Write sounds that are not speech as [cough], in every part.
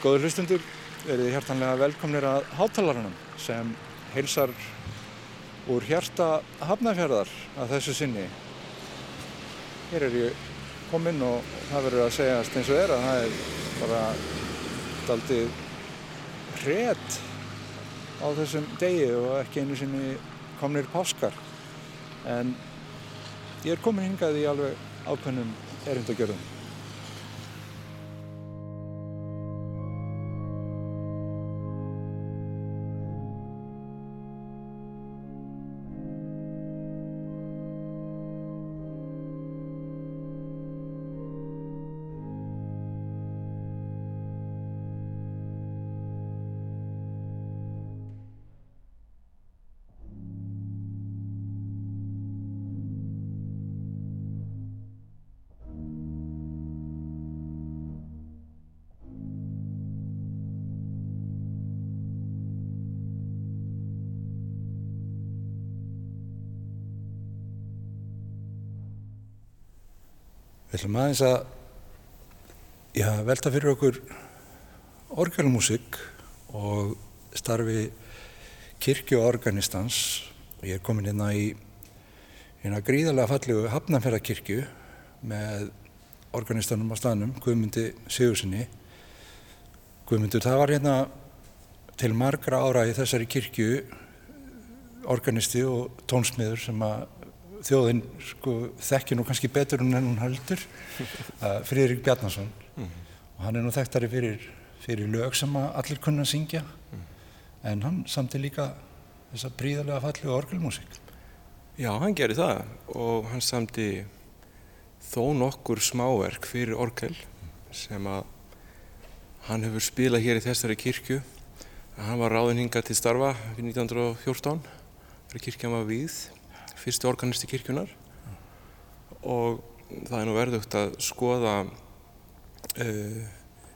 Góður hlustundur, verið hjartanlega velkomnir að hátalarunum sem heilsar úr hjarta hafnafjörðar að þessu sinni. Hér er ég kominn og það verður að segjast eins og er að það er bara daldið hret á þessum degi og ekki einu sinni komnir páskar. En ég er komin hingað í alveg ákveðnum erindagjörðum. Ætlum aðeins að já, velta fyrir okkur orgelmúsík og starfi kirkjuorganistans og ég er komin hérna í hérna gríðarlega fallegu Hafnarferðarkirkju með organistanum á staðnum, Guðmundi Sigurssoni. Guðmundur, það var hérna til margra ára í þessari kirkju organisti og tónsmiður sem að þjóðin sko, þekkir nú kannski betur en hún heldur [laughs] uh, Friðrik Bjarnason. Mm -hmm. og hann er nú þekktari fyrir, fyrir lög sem allir kunna að syngja. Mm. en hann samti líka þess að bríðarlega falli orgelmusik. Já, hann gerir það. Og hann samti þó nokkur smáverk fyrir orgel sem að hann hefur spilað hér í þessari kirkju. Hann var ráðin hingað til starfa fyrir 1914 þegar kirkjan var við fyrsti organisti kirkjunar og það er nú verðugt að skoða uh,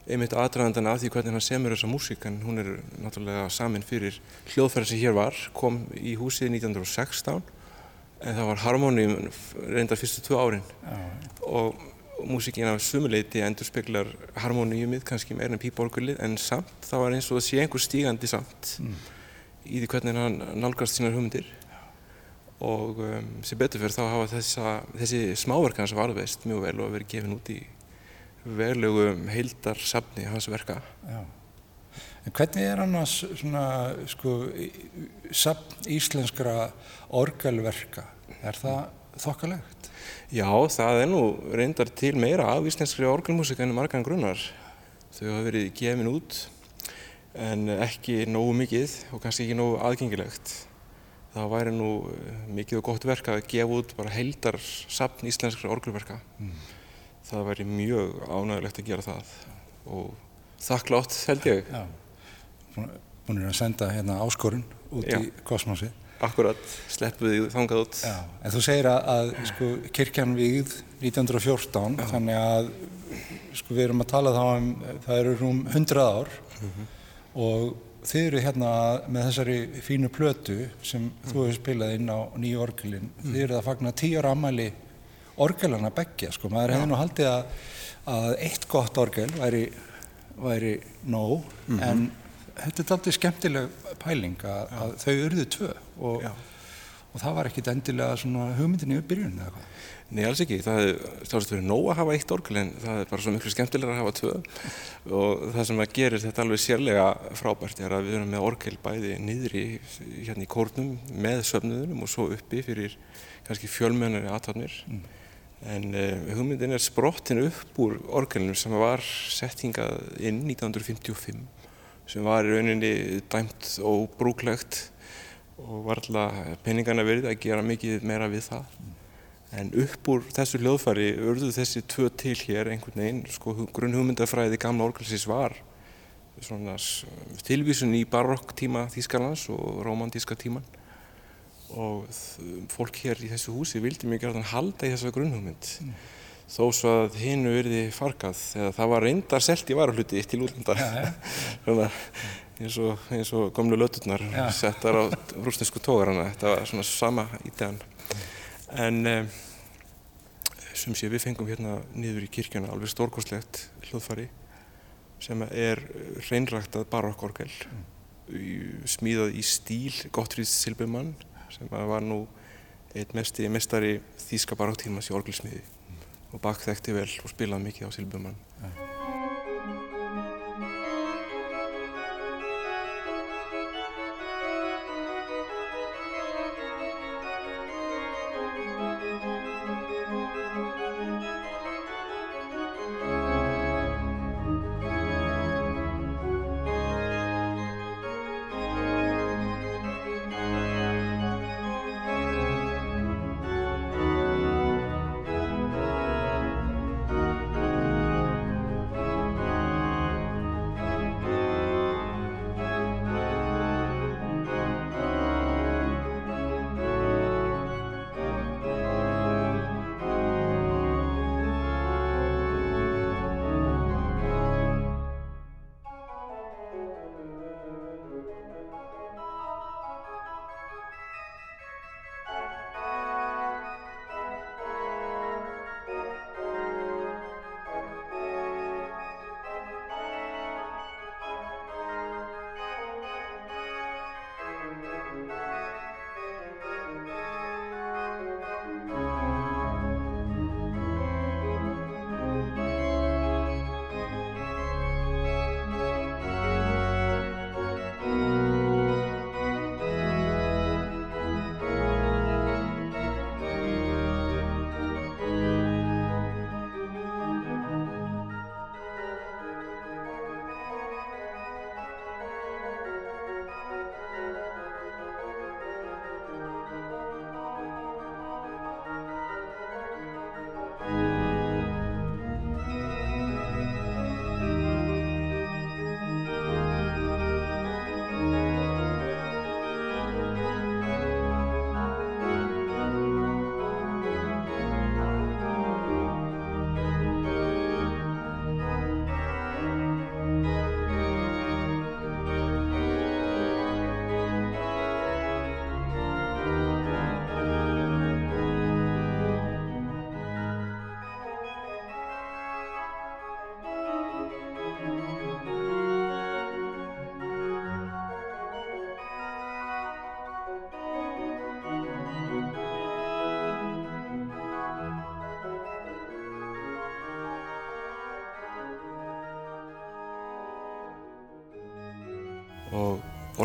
einmitt aðdraðandan af því hvernig hann semur þessa músík en hún er náttúrulega samin fyrir hljóðferð sem hér var, kom í húsið 1916 en það var harmónium reyndar fyrstu tvö árin Já. og músíkin af sumuleiti endur speklar harmóniumið kannski meira en pípórgulið en samt það var eins og það sé einhver stígandi samt mm. í því hvernig hann nálgast sínar hugmyndir og um, sem betur fyrir þá hafa þessa, þessi smáverk hans varðveist mjög vel og verið gefin út í verlegu heildarsafni hans verka. Já. En hvernig er annars svona, sko, safn íslenskra orgelverka? Er það þokkalegt? Já, það er nú reyndar til meira af íslenskri orgelmusik en margan grunnar. Þau hafa verið gefin út en ekki nógu mikið og kannski ekki nógu aðgengilegt það væri nú eh, mikið og gott verk að gefa út bara heildar sapn íslenskra orgelverka. Mm. Það væri mjög ánægilegt að gera það og þakklátt held ég. Já, búin að senda hérna áskorun út Já. í kosmosi. Akkurat, sleppuði þangað út. Já, en þú segir að, að sko, kirkjan við 1914, Já. þannig að sko, við erum að tala þá um, það eru um 100 ár mm -hmm. og þið eru hérna með þessari fínu plötu sem mm. þú hefur spilað inn á nýju orgelin mm. þið eru að fagna tíu ára ammæli orgelana begja sko, maður hefði nú haldið að, að eitt gott orgel væri, væri nóg mm -hmm. en þetta er alltaf skemmtileg pæling að, að þau eruðu tvö og, og það var ekkit endilega hugmyndinni upp byrjun eða hvað Nei, alls ekki. Það er stáðast verið nóg að hafa eitt orgel en það er bara svo miklu skemmtilega að hafa tvö og það sem að gerir þetta alveg sérlega frábært er að við erum með orgel bæði niðri hérna í kórnum með söfnuðunum og svo uppi fyrir kannski fjölmennari aðtapnir mm. en uh, hugmyndin er sprottin upp úr orgelnum sem var settingað inn 1955 sem var í rauninni dæmt og brúklegt og var alltaf peningana verið að gera mikið meira við það mm. En upp úr þessu hljóðfæri urðu þessi tvö til hér einhvern veginn, sko grunn hugmyndafræði gamla orgelsins var svona tilvísun í barokktíma Þýskarlands og romantíska tíman og fólk hér í þessu húsi vildi mjög gert að halda í þessa grunnhugmynd mm. þó svo að hinnu verði fargað þegar það var reyndar selt í varahluti til ja. [laughs] svona eins og, eins og gamlu löturnar ja. settar á rúsnesku tógarana þetta var svona sama ídegan en um, sem sé við fengum hérna niður í kirkjana alveg stórkoslegt hljóðfari sem er reynræktað barokkorgel smíðað í stíl Gottfried Silbermann sem var nú einn mesti mestari þýska baróktímas í orgelsmiði og Bach þekkti vel og spilaði mikið á Silbermann. og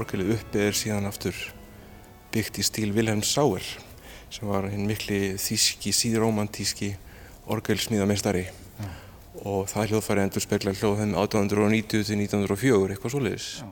orgelið uppi er síðan aftur byggt í stíl Wilhelm Sauer sem var hinn mikli þíski, síðromantíski orgelsmíðamestari ja. og það hljóðfæri endur spekla hljóðum 1890 til 1904 eitthvað svoleiðis. Ja.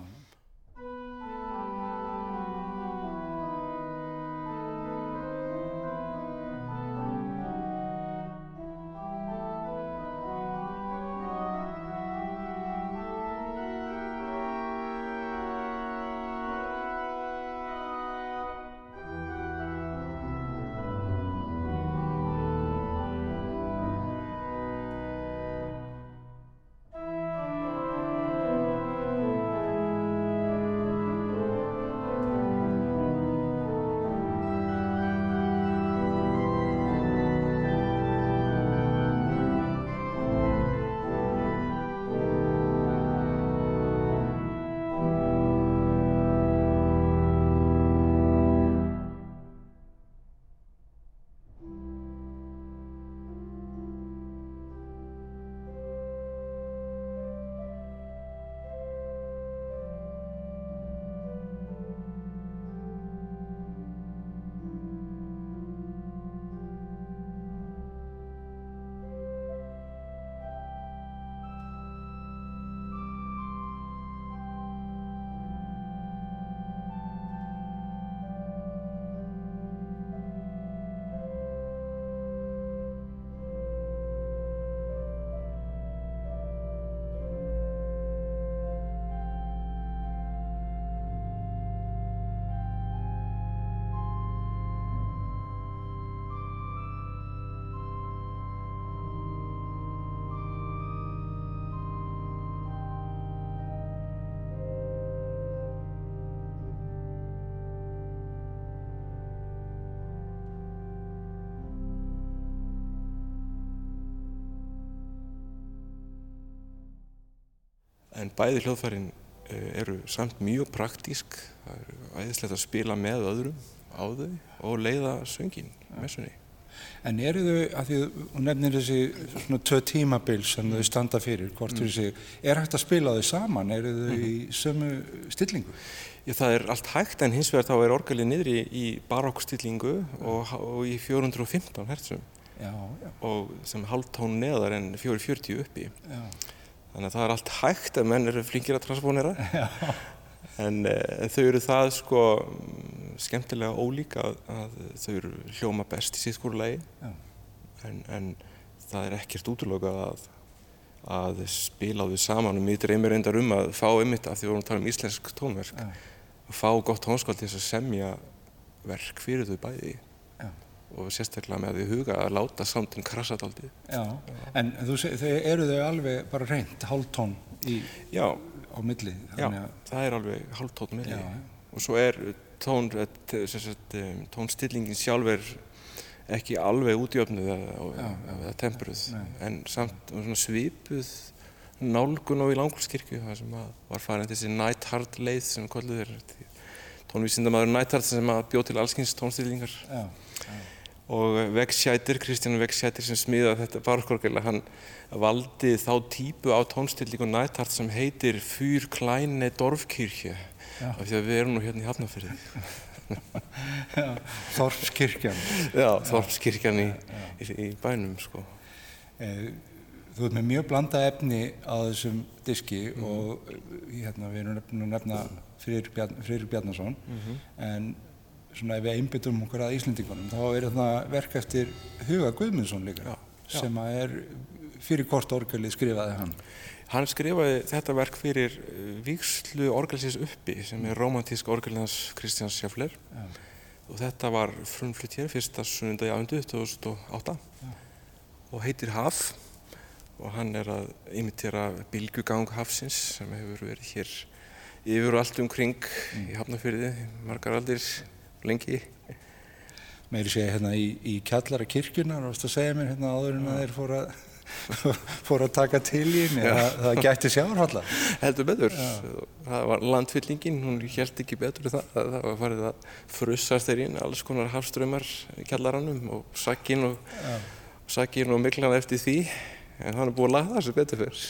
En bæði hljóðfærin eru samt mjög praktísk. Það er æðislegt að spila með öðrum á þau og leiða söngin messunni En eru þau, að því þú nefnir þessi svona tvö tímabil sem þau standa fyrir, hvort fyrir sig, er hægt að spila þau saman, eru þau í sömu stillingu? Já, það er allt hægt en hins vegar þá er orgelið niðri í barokksstillingu og, og í 415 hertsum Já, já, og sem hálftón neðar en 440 uppi. já, Þannig að það er allt hægt ef menn eru flinkir að transponera [laughs] já, en, eh, en þau eru það sko mm, skemmtilega ólík að, að þau eru hljóma best í sitt skóru lagi en, en það er ekkert útlokað að, að spila á þau saman og mér dreymir reyndar um að fá einmitt af því við vorum að tala um íslensk tónverk að fá gott tónskald til þess að semja verk fyrir þau bæði. Já. Og sérstaklega með því huga að láta samtinn krasa daldið. Já, en þau eru þau alveg bara reynd, hálftón í, Já, á milli, já, að, það er alveg hálftótt milli Já. og svo er tón, eh, sagt, um, tónstillingin sjálf er ekki alveg útjöfnuð eða, Já, tempruð Nei. en samt svipuð nálgun og í Langholtskirkju það sem var farin þessi Neithard leið sem kolluð er tónvísindamaður Neithard sem bjóð til allskins tónstillingar já, og Vegschætir, Kristján Vegschætir sem smiðaði þetta barokkorgel hann valdi þá típu á tónstillingu Neithard sem heitir Fyr Kleine Dorfkirche. Já. af því að við erum nú hérna í Hafnarfyrði [laughs] Þorpskirkjan. Já, Þorpskirkjan í, í, í bænum sko. Eh, Þú ert með mjög blanda efni á þessum diski og eh, hérna, við erum nefn- nú nefna Friðrik Bjarn, Friðrik Bjarnason. En svona ef við einbyttum okkur að Íslendingunum þá er þetta verk eftir Huga Guðmundsson líka Já, já. sem að er fyrir hvort orgelið skrifaði hann. Hann skrifaði þetta verk fyrir uh, Víkslu orgelsins uppi sem er romantísk orgelins Kristjáns Sjáfler Já, og þetta var frumflutt hér fyrsta sunnundagi ándu 2008 og heitir Haf. Og hann er að imitera bylgugang hafsins sem hefur verið hér yfir og allt umkring í Hafnarfyrði margar aldir lengi. Meiri segja hérna í, í kjallara kirkjunar og að segja mér hérna áður en að þeir fóru að [laughs] fóru að taka til í henni það, það gætti sjárhalla heldur betur. Það var landfyllingin, hún held ekki betur það, það var farið að frussast þeir inn alls konar hafströmmar í kjallaranum og sakkin og, sakkin og miklan eftir því. En hann er búið að laga það sem betur fyrr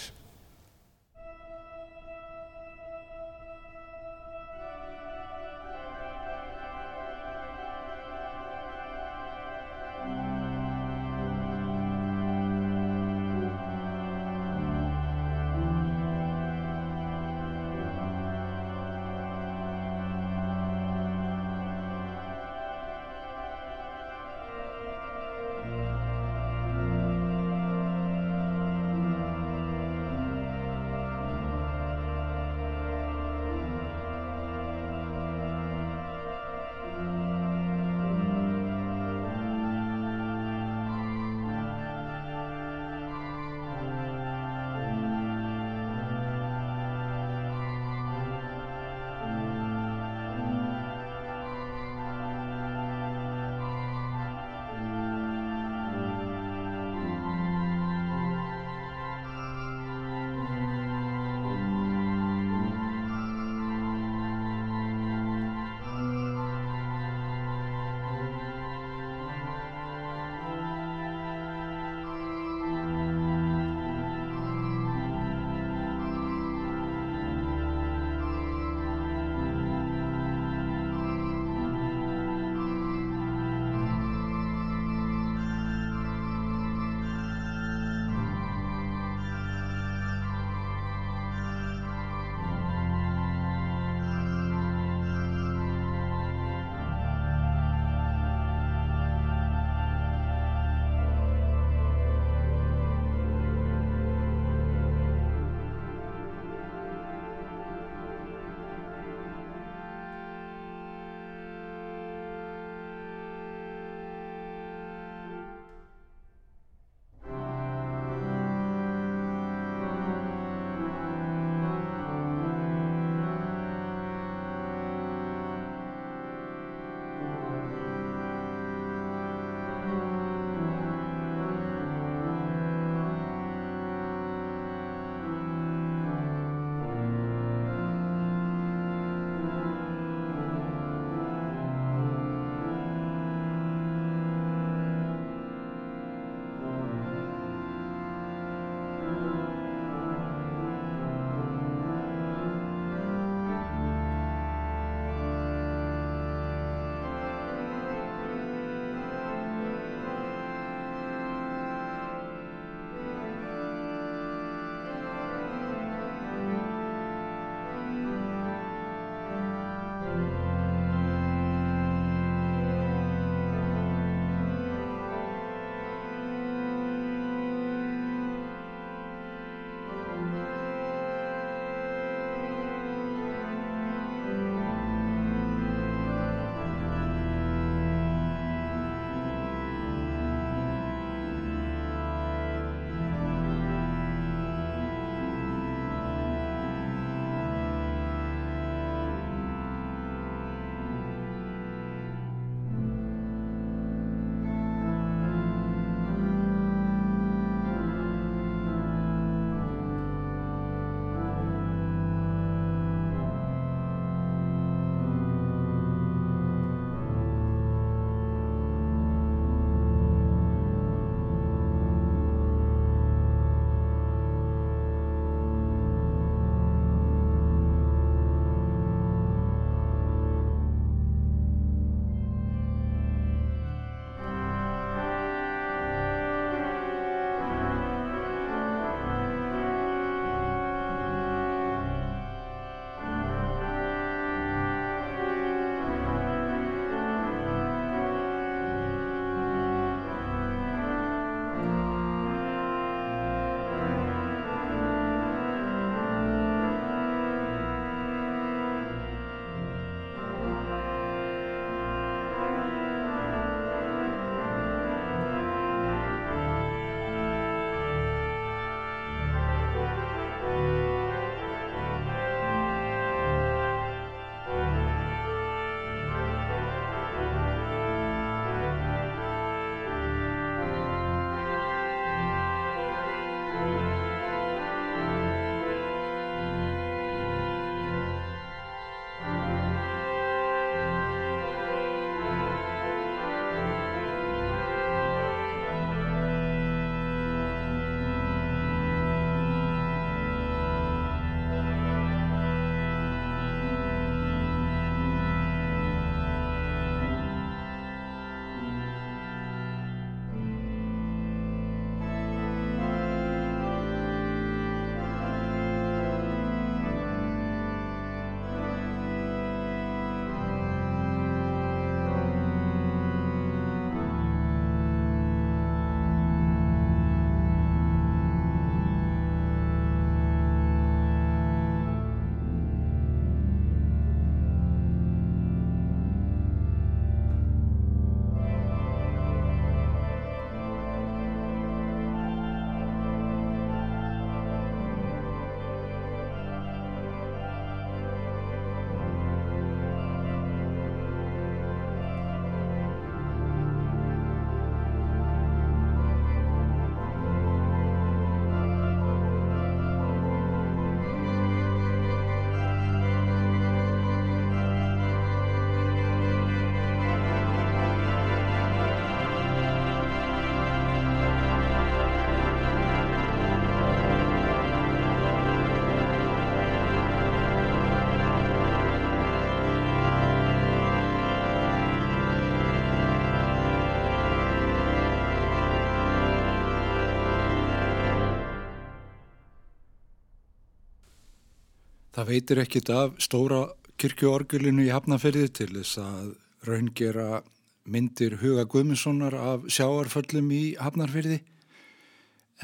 Það veitir ekkit af stóra kirkjuorgulinu í Hafnafyrði til þess að raungera myndir Huga Guðmundssonar af sjáarföllum í Hafnarfyrði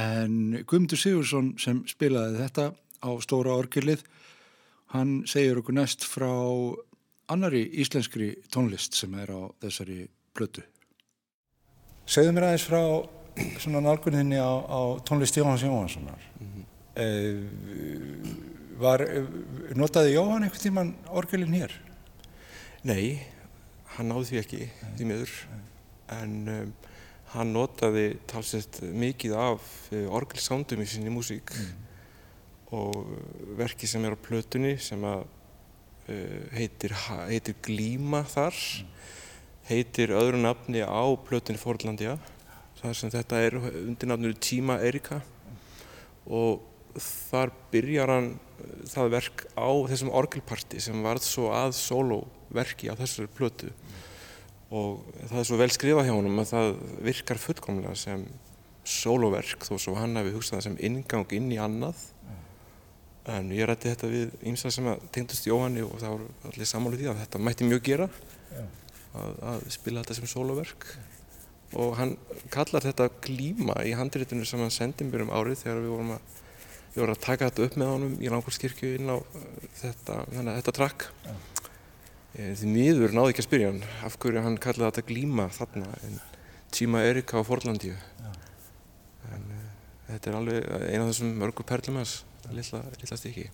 en Guðmundur Sigursson sem spilaði þetta á stóra orgulið hann segir okkur næst frá annari íslenskri tónlist sem er á þessari blötu. Segðu mér aðeins frá svona nálguninni á, á tónlist Jóhanns Jóhanssonar. Mm -hmm. Eh, var, notaði Jóhann einhvern tíman orgelin hér? Nei, hann náði því ekki, því miður, en um, hann notaði talsett mikið af uh, orgelsándum í sinni músík mm. og verki sem er á plötunni sem að uh, heitir, heitir Glíma þar. Mm heitir öðru nafni á plötunni Fórlandja þar sem þetta er undir nafnur Tíma Erika og þar byrjar hann eh, það verk á þessum orgelparti sem varð svo að soloverki á þessari plötu. Og það er svo vel skrifað hjá hann að það virkar fullkomlega sem soloverk þó svo hann hefði hugsað það sem ingang inn í annað. En ég rætti þetta við ímsa sem tengdust Jóhanni og það voru allir samáluð í að þetta mætti mjög gera að, að spila þetta sem soloverk og hann kallar þetta glíma í handréttinu sem hann sendi mér um árið þegar við vorum að, við vorum að taka þetta upp með honum í Langholtskirkju inn á uh, þetta, þannig, þetta trakk ja. Eh, því miður náði ekki að spyrja hann af hverju hann kallaði þetta glíma þarna en tíma Erika á Forlandíu ja. en uh, þetta er alveg eina af þessum mörgu perlum hans lilla, lilla stykki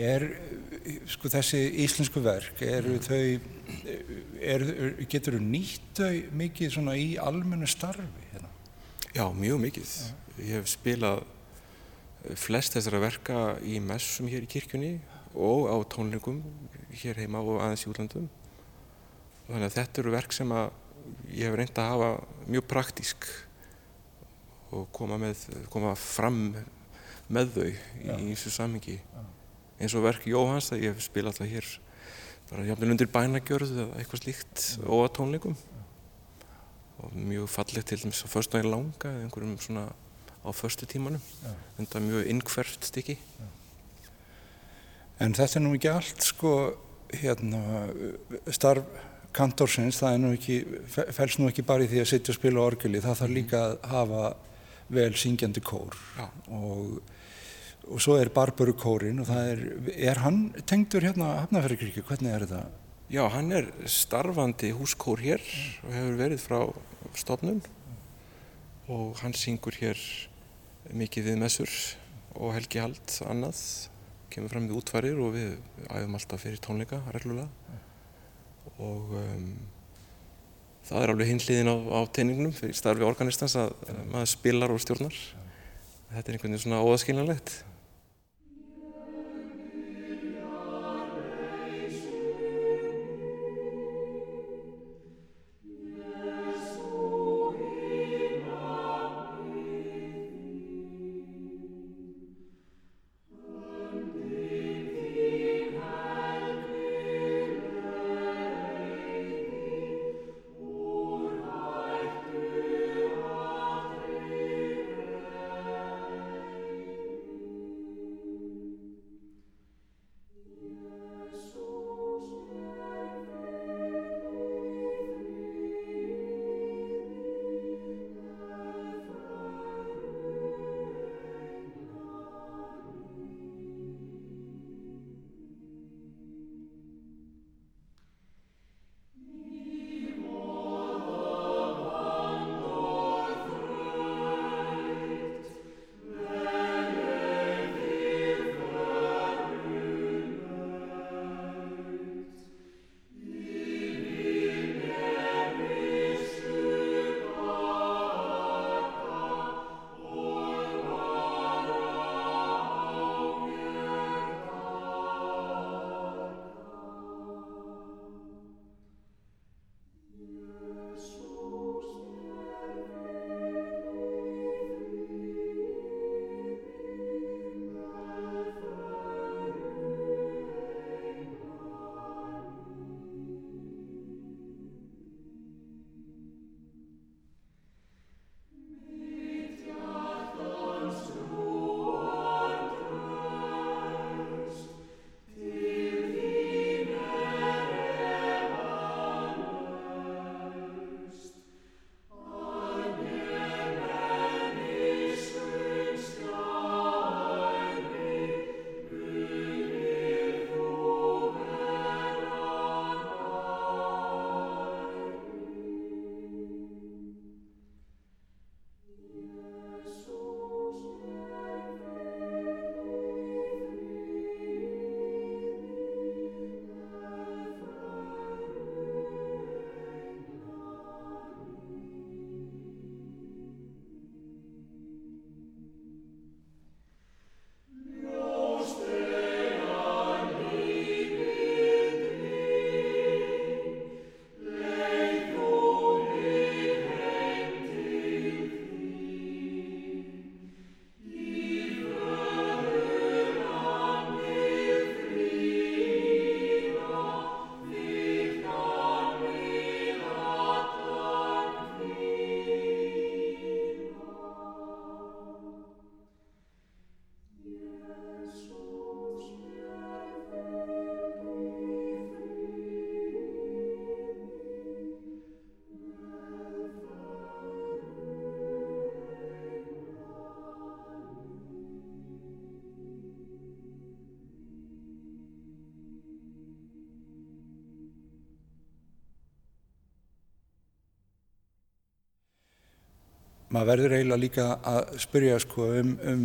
er sko þessi íslensku verk, eru þau, er, getur þú nýtt þau mikið svona í almennu starfi hérna? Já, mjög mikið. Ég hef spilað flest þessara verka í messum hér í kirkjunni og á tónleikum hér heima og aðeins í útlandum. Þannig að þetta eru verk sem að ég hef reynd að hafa mjög praktísk og koma, með, koma fram með þau í þessu samhengi. Eins og verk Jóhans að ég hef spilað alltaf hér bara jafnvel undir bænagjörð eða eitthvað slíkt og að tónleikum. Og mjög fallegt til dæmis á förstæðin langa eða einhverjum svona á förstu tímanum. Þetta er mjög innkvert stykki. En þetta er nú ekki allt sko hérna starf kantorsins, það er nú ekki, fels nú ekki bara í því að sitja og spila orgeli, það þarf líka að hafa vel syngjandi kór og, og svo er Barbaru kórin og það er, er hann tengdur hérna Hafnarferðarkirkju, hvernig er þetta? Já, hann er starfandi húskór hér og hefur verið frá stofnun og hann syngur hér mikið við messur og helgi hald annað, kemur fram við útvarir og við æfum alltaf fyrir tónleika reglulega og um, það er alveg hinliðin á, á teiningnum fyrir starfi organistans að maður spilar og stjórnar. Þetta er einhvern veginn svona óaskiljanlegt. Maður verður eiginlega líka að spyrja sko um, um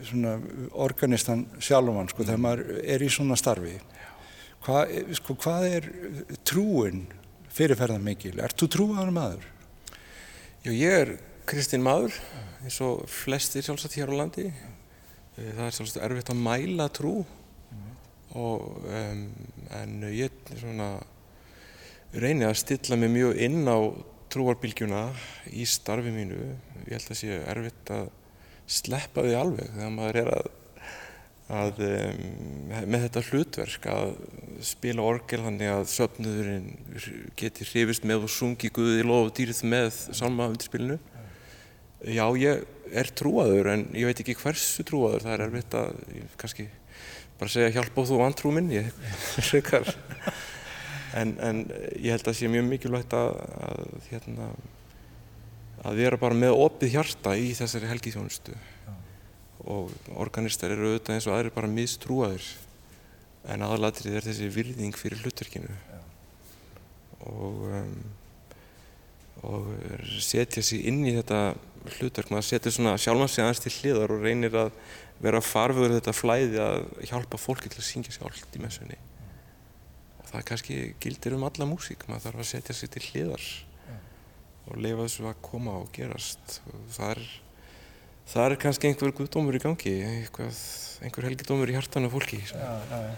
svona organistan sjálfan sko, þegar maður er í svona starfi hvað, sko, hvað er trúin fyrirferðan mikil? Ert þú trúaður maður? Já, ég er kristinn maður eins og flestir sjálfsagt hér á landi Eh, það er sjálfsagt erfitt að mæla trú og um, en ég svona reyni að stilla mig mjög inn á trúarbylgjuna í starfi mínu ég held að sé erfitt að sleppa því alveg þegar maður er að, að með þetta hlutverk að spila orgel þannig að söpnuðurinn geti hrifist með og sungi Guði lof og dýrið með salma undirspilinu Já, ég er trúaður en ég veit ekki hversu trúaður, það er erfitt að kannski bara segja hjálp og þú vantrú minn, ég [laughs] frekar. En, en ég held að það sé mjög mikilvægt að, að, hérna, að vera bara með opið hjarta í þessari helgiðjónustu og organistar eru auðvitað eins og aðri bara mistrúaður en aðalatrið er þessi virðing fyrir hlutverkinu. Og, um, og setja sig inn í þetta hlutverk, maður setur svona sjálfan sig aðeins til hliðar og reynir að vera farföður þetta flæði að hjálpa fólki til að syngja sjálft í messunni það kannski gildir um alla músík, maður þarf að setja sig til hliðar og leifa þessu að koma og gerast og það er það er kannski einhver guðdómur í gangi einhver, einhver helgidómur í hjartanu fólki já, já, já.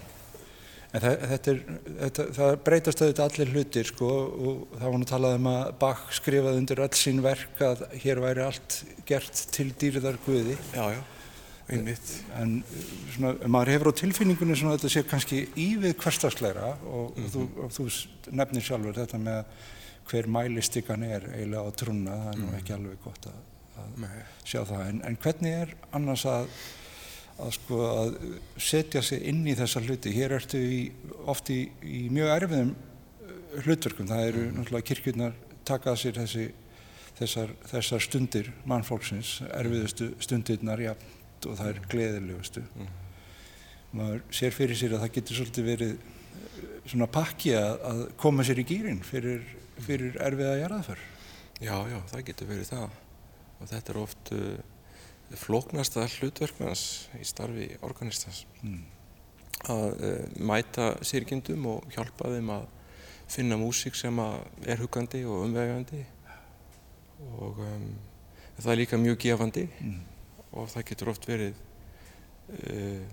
En það, þetta er, þetta, það breytast auðvitað allir hlutir sko og það var nú talað um að Bach skrifaði undir all sín verk að hér væri allt gert til dýrðar Guði. Já, já, einmitt. En svona, maður hefur á tilfinningunni svona að þetta sé kannski ívið hverstagsleira og, mm -hmm. þú, og þú nefnir sjálfur þetta með hver mælistikkan er eiginlega á trúna, það er nú ekki alveg gott að, að sjá það. En, en hvernig er annars að að, sko, að setja sig inn í þessa hluti. Hér ertu í, oft í, í mjög erfiðum uh, hlutverkum. Það eru mm. náttúrulega kirkjurnar takað sér þessi, þessar, þessar stundir mannfólksins, erfiðustu stundirnar jafnt og það er gleðilegustu. Mm. Maður sér fyrir sér að það getur svolítið verið uh, svona pakki að, að koma sér í gýrin fyrir, fyrir erfiða jarðaför. Já, já, það getur verið það og þetta er oft uh, flóknasta hlutverknars í starfi organistans mm. að uh, mæta sirkindum og hjálpa þeim að finna músík sem er hugandi og umvegandi og um, það er líka mjög gefandi mm. Og það getur oft verið uh,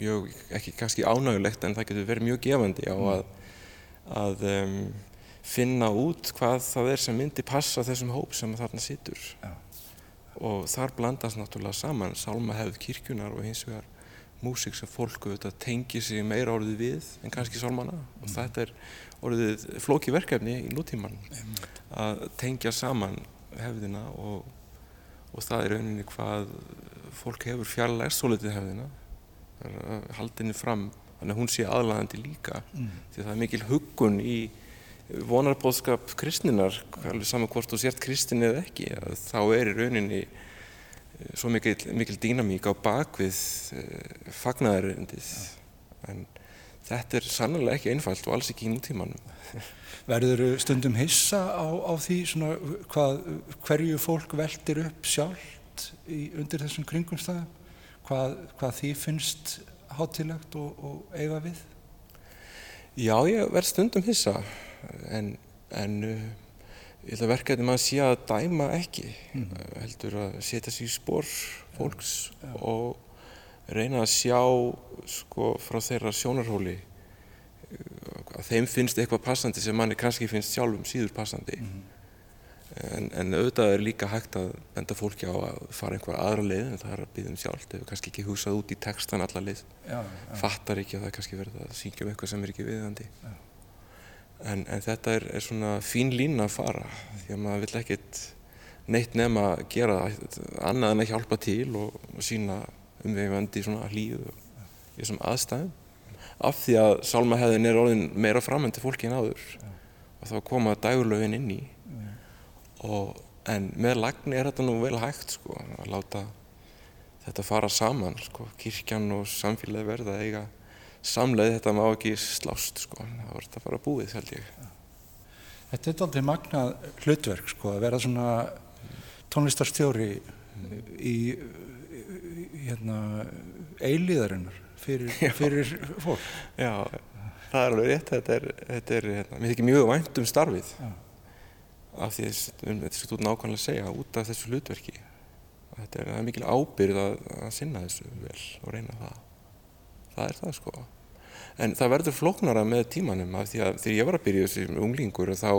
mjög, ekki kannski ánægulegt en það getur verið mjög gefandi á mm. að, að um, finna út hvað það er sem myndi passa þessum hóp sem þarna sittur ja og þar blandast náttúrulega saman sálmahefð kirkjunar og hins vegar músík sem fólk auðvitað tengir sig meira orðið við en kannski sálmana og mm. þetta er orðið flóki verkefni í nútíman að tengja saman hefðina og, og það er rauninni hvað fólk hefur fjarlæst svolítið hefðina haldinni fram þannig að hún sé aðlæðandi líka mm. því það er mikil huggun í vonarbóðskap kristninar, alveg saman hvort þú sért kristin eða ekki, þá er í rauninni eh, svo mikil, mikil dýnamík á bakvið eh, fagnæðaröndið. En þetta er sannlega ekki einfalt og alls ekki í nútímanum. [laughs] Verður stundum hissa á, á því svona, hvað, hverju fólk veldir upp sjálft í, undir þessum kringumstæðum? Hvað, hvað því finnst hátilegt og, og eiga við? Já, ég verð stundum hissa en, en uh, ég held að verkefni maður sé að dæma ekki mm. heldur að setja sér í spór fólks ja, ja. og reyna að sjá sko frá þeirra sjónarhóli uh, að þeim finnst eitthvað passandi sem manni kannski finnst sjálfum síður passandi. Mm. en, en auðvitað er líka hægt að benda fólki á að fara einhver aðra leið en það er að byggja um sjálf þau hefur kannski ekki hugsað út í textan alla leið. Ja, fattar ekki að það er kannski verið að syngja um eitthvað sem er ekki viðandi En, en þetta er, er svona fín lín að fara því að maður vill ekkert neitt nefn að gera annað en að hjálpa til og, og sína umvegandi svona hlýðu í þessum aðstæðum. Af því að sálmahæðin er orðin meira framöndi fólki en áður og þá koma dægurlöfin inn í. Og, en með lagni er þetta nú vel hægt sko að láta þetta fara saman sko. Kirkjan og samfélagi verða eiga samleið þetta má ekki slást sko, það var þetta bara búið held ég. Þetta er aldrei magnað hlutverk sko, að vera svona tónlistarstjóri í hérna, eilíðarinnar fyrir, fyrir fólk. Já, það er alveg rétt, þetta er, þetta er hérna, mér þykir mjög vænt um starfið Já. af því að þetta er svo nákvæmlega að segja út af þessu hlutverki. Þetta er, er mikil ábyrð að, að sinna þessu vel og reyna það. Það er það sko. En það verður flóknara með tímanum af því að þegar ég var að byrja þessi unglingur og þá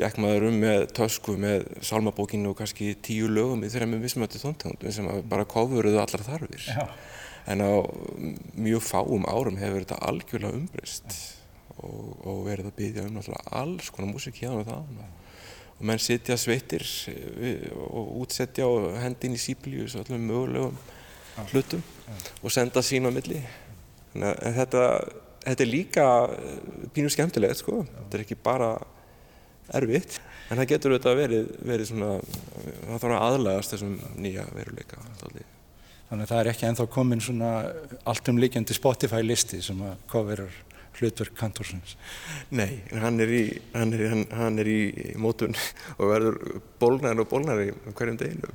gekk maður um með tösku með salmabókinu og kannski tíu lögum í með vissmötu tóntegundum sem bara kofuruðu allar þarfir. Já. En á mjög fáum árum hefur þetta algjörlega umbreyst og, og verið að byggja um alls konar músík hérna og það. Og menn sitja sveittir við- og útsetja og hendi inn í sípilíus og öllum mögulegum hlutum og senda sín á milli. Þannig að þetta, þetta er líka eh, pínu skemmtilegt sko. Þetta er ekki bara erfitt. En það getur auðvitað verið, verið svona, það þarf að aðlagast þessum nýja veruleika. Þannig að það er ekki ennþá komin svona allt um líkjandi Spotify listi sem að coverar hlutverk kantorsins. Nei, hann er í, hann er, hann, hann er í mótun og verður bólnari og bólnari um hverjum deginu.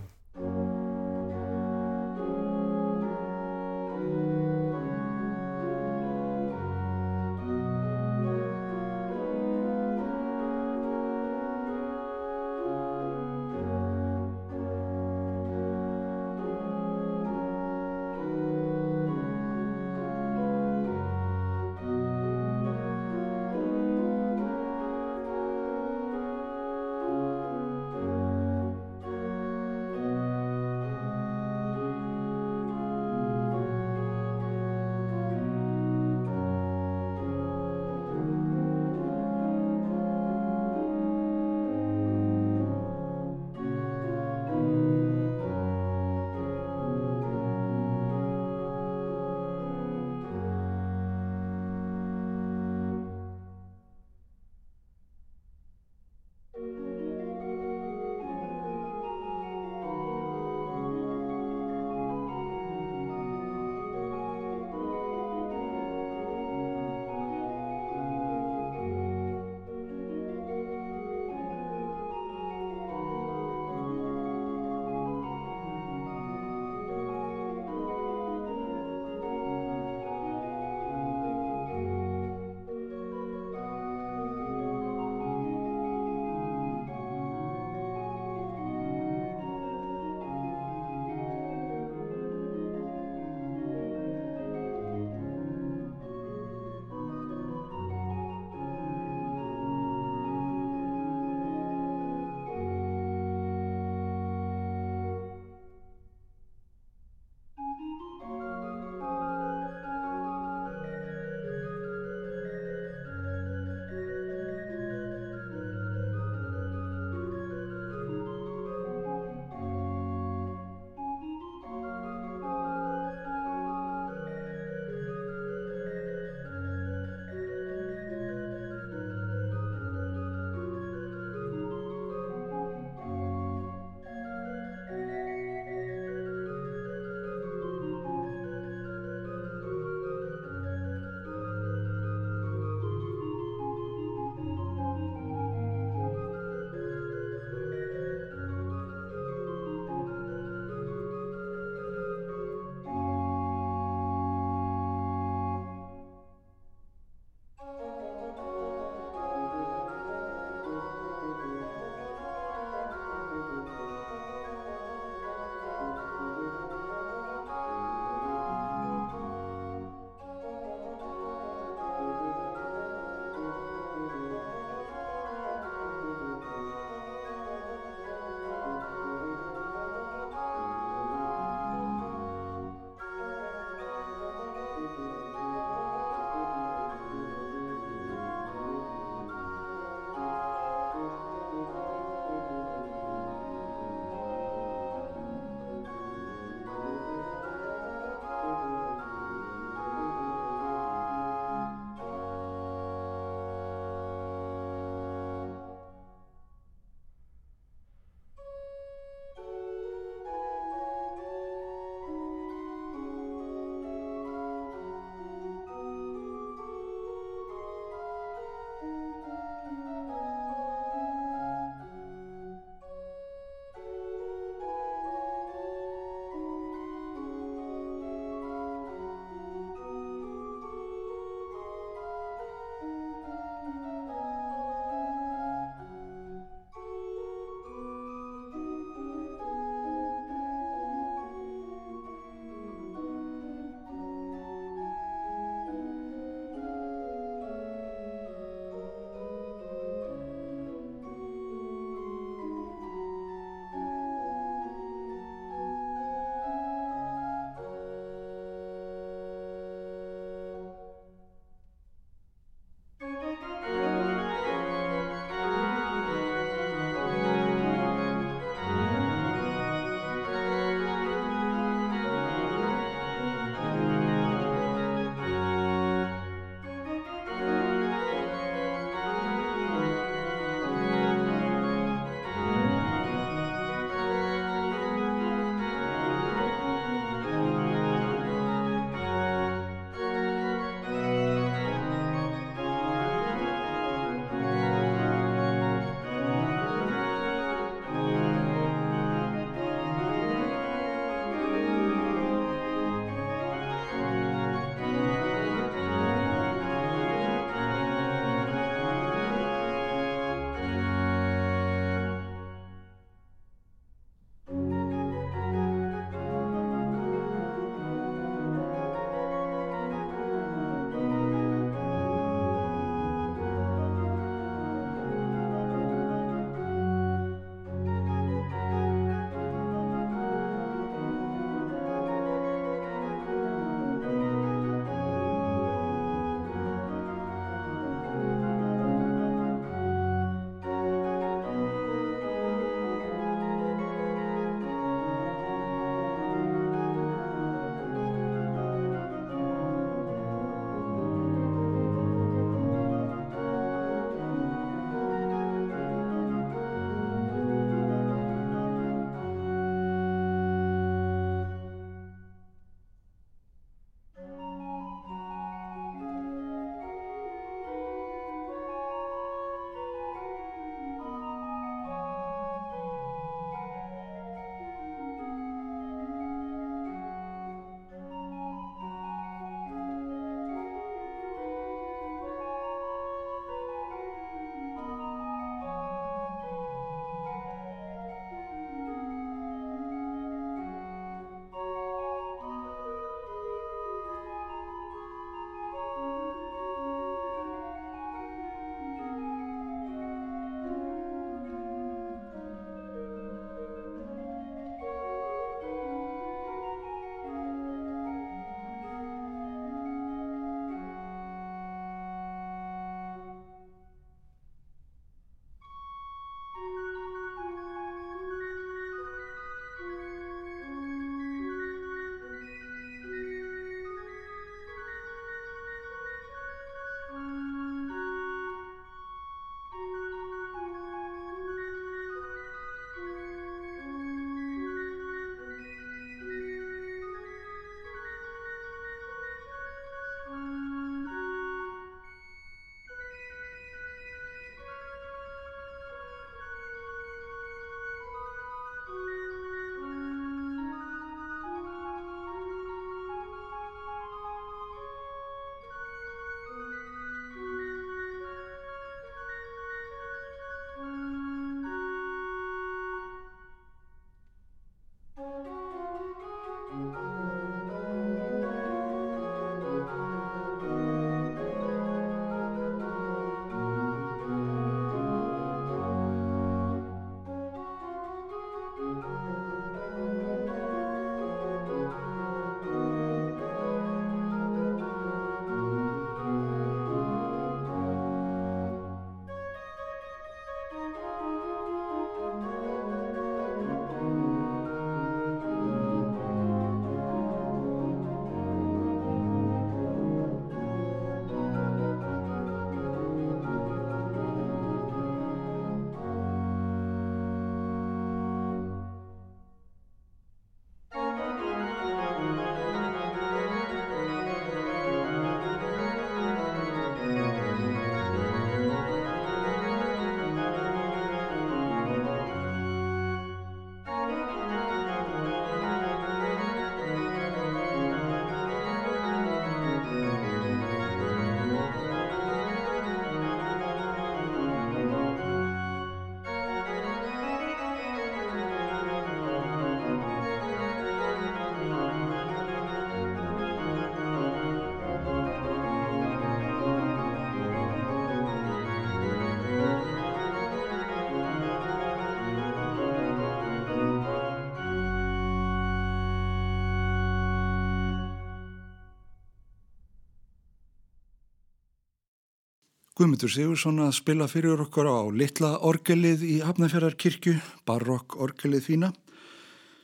Guðmundur Sigursson að spila fyrir okkur á litla orgelið í Hafnarfjörðarkirkju, barokk orgelið fína,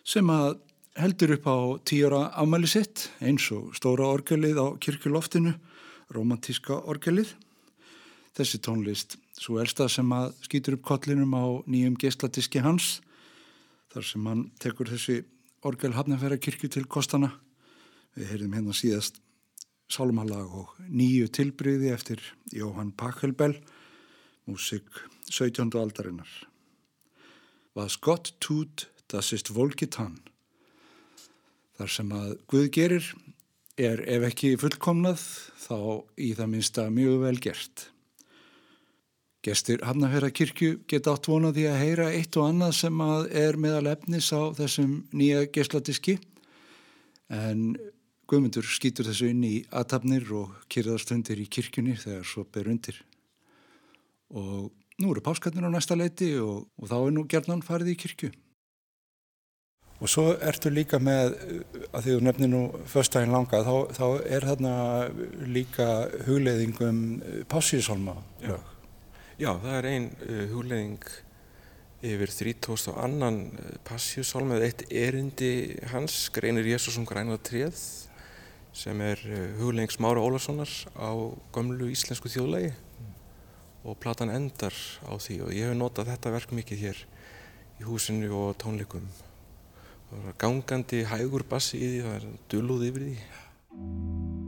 sem að heldur upp á tíora ámæli sitt, eins og stóra orgelið á kirkjuloftinu, romantíska orgelið. Þessi tónlist, svo elsta sem að skýtur upp kollinum á nýjum geisladiski hans, þar sem hann tekur þessi orgel Hafnarfjörðarkirkju til kostana. Við heyrðum hérna síðast sálmalag og nýju tilbryði eftir Jóhann Pachelbel, músik 17. aldarinnar. Was Gott tut, das ist wohlgetan. Þar sem að Guð gerir er ef ekki fullkomnað þá í það minsta mjög vel gert. Gestir Hafnafjörðarkirkju geta átt vonaði að heyra eitt og annað sem að er meðal efnis á þessum nýja gessladiski en Guðmundur skýtur þessu inn í aðtapnir og kyrðarstundir í kirkjunni þegar svo ber undir. Og nú eru páskatnir á næsta leiti og, og þá er nú gerðan farið í kirkju. Og svo ertu líka með, að því þú nefnir nú förstægin langa, þá, þá er þarna líka hugleðingum pásísálma. Já. Já, það er einn uh, hugleðing yfir 3000 og annan passíusálma eða eitt erindi hans, greinir Jésúsum grænað tréð sem er eh, hugleggings Mára Ólarssonar á gömlu íslensku þjóðlegi mm. og platan endar á því og ég hef notað þetta verk mikið hér í húsinu og tónleikum. Það var gangandi hægur bassi í því, það er duluð yfir því.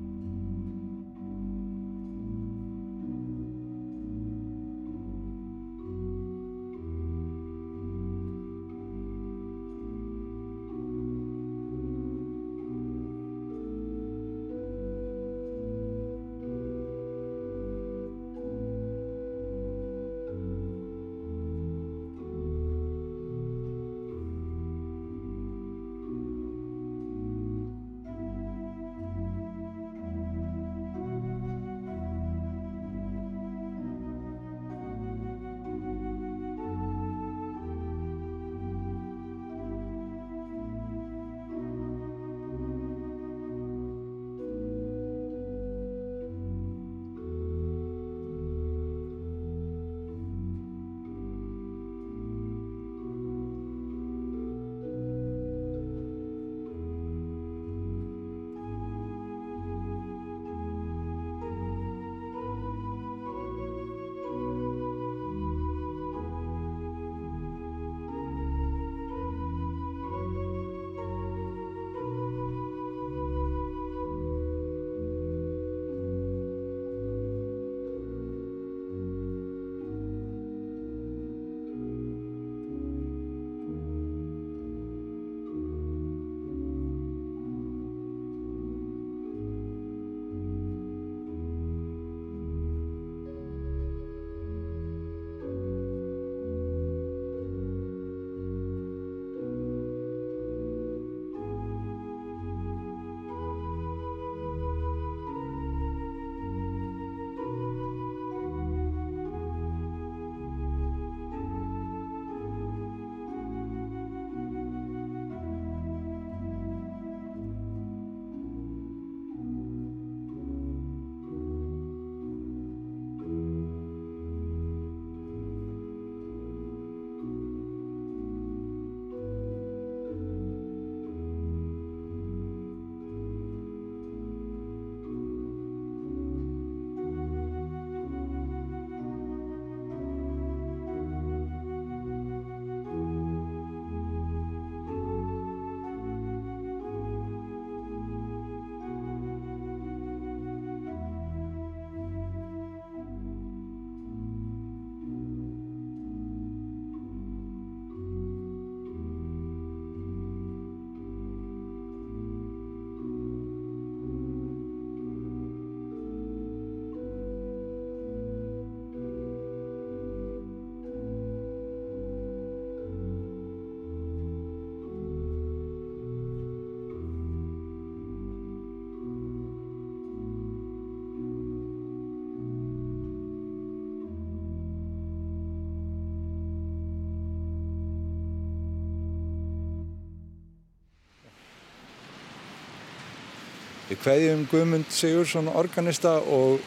Við kveðjum Guðmund Sigursson organista og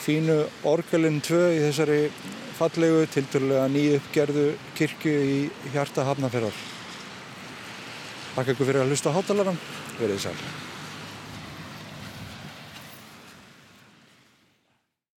fínu orgelin 2 í þessari fallegu tilturlega nýjuppgerðu kirkju í hjarta Hafnarferðar. Takk ykkur fyrir að hlusta hátalaran. Verðið sæl.